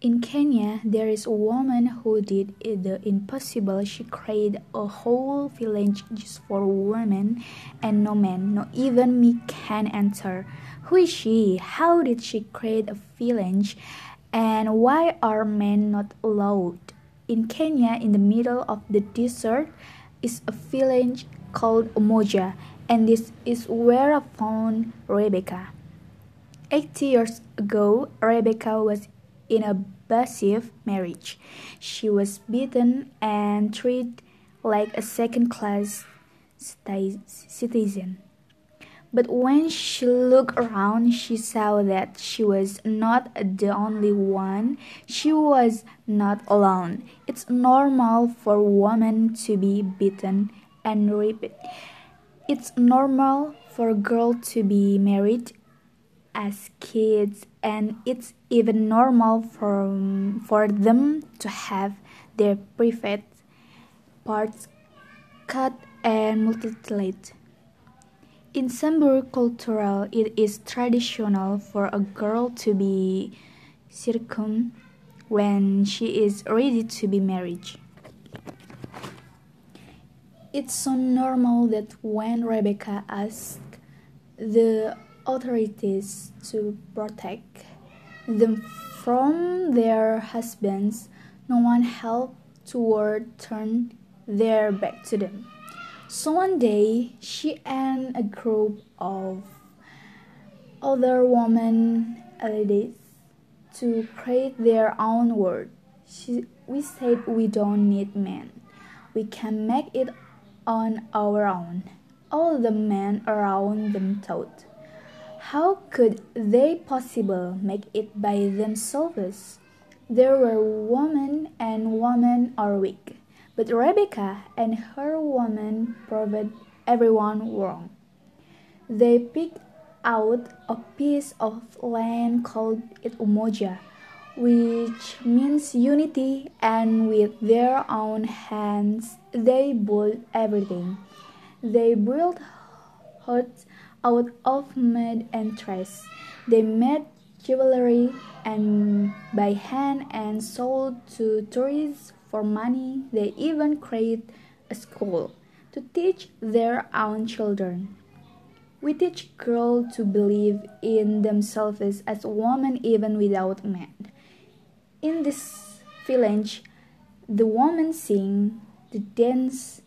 In Kenya, there is a woman who did the impossible. She created a whole village just for women, and no men, not even me, can enter. Who is she? How did she create a village? And why are men not allowed? In Kenya, in the middle of the desert, is a village called Umoja, and this is where I found Rebecca. Eighty years ago, Rebecca was in a abusive marriage. She was beaten and treated like a second class citizen. But when she looked around, she saw that she was not the only one. She was not alone. It's normal for women to be beaten and raped. It's normal for a girl to be married as kids and it's even normal for, for them to have their private parts cut and mutilated. In Samburu cultural, it is traditional for a girl to be circum when she is ready to be married. It's so normal that when Rebecca asked the authorities to protect them from their husbands, no one helped toward turn their back to them. So one day, she and a group of other women ladies to create their own world. She, we said we don't need men. We can make it on our own. All the men around them thought. How could they possibly make it by themselves? There were women and women are weak, but Rebecca and her woman proved everyone wrong. They picked out a piece of land called Umoja, which means unity, and with their own hands they built everything. They built huts out of mud and trash. They made jewelry and by hand and sold to tourists for money. They even created a school to teach their own children. We teach girls to believe in themselves as women even without men. In this village, the women sing, the dance,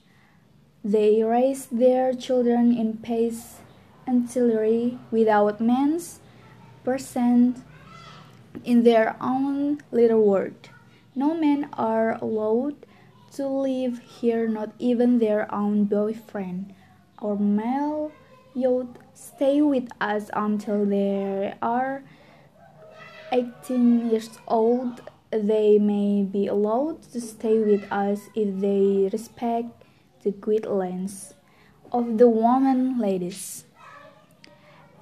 they raise their children in peace ancillary without men's present in their own little world. No men are allowed to live here, not even their own boyfriend. or male youth stay with us until they are 18 years old. They may be allowed to stay with us if they respect the guidelines of the woman ladies.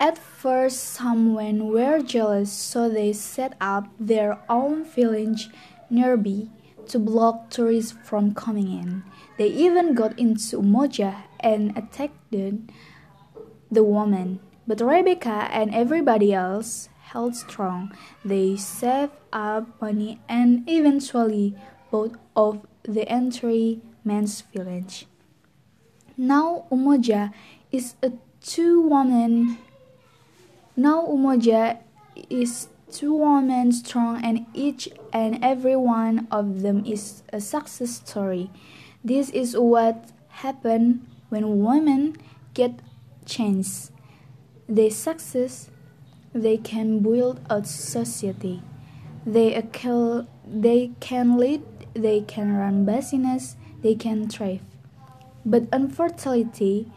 At first, some men were jealous, so they set up their own village nearby to block tourists from coming in. They even got into Umoja and attacked the woman. But Rebecca and everybody else held strong. They saved up money and eventually bought off the entry man's village. Now Umoja is a two woman now Umoja is two women strong and each and every one of them is a success story. This is what happens when women get chance. They success, they can build a society. They, they can lead, they can run business, they can thrive. But unfortunately,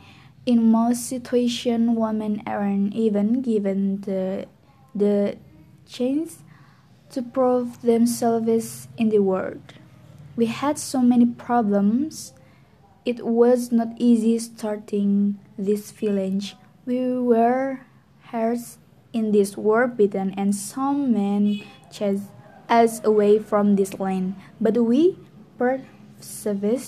in most situations, women aren't even given the, the chance to prove themselves in the world. We had so many problems. It was not easy starting this village. We were hers in this war beaten, and some men chased us away from this land. But we persevered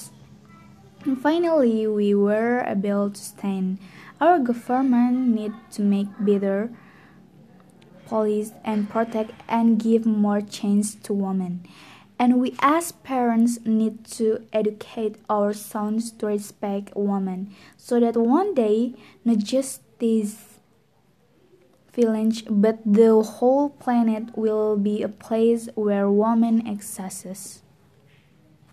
and finally, we were able to stand. Our government need to make better police and protect and give more chance to women. And we as parents need to educate our sons to respect women so that one day not just this village but the whole planet will be a place where women exists.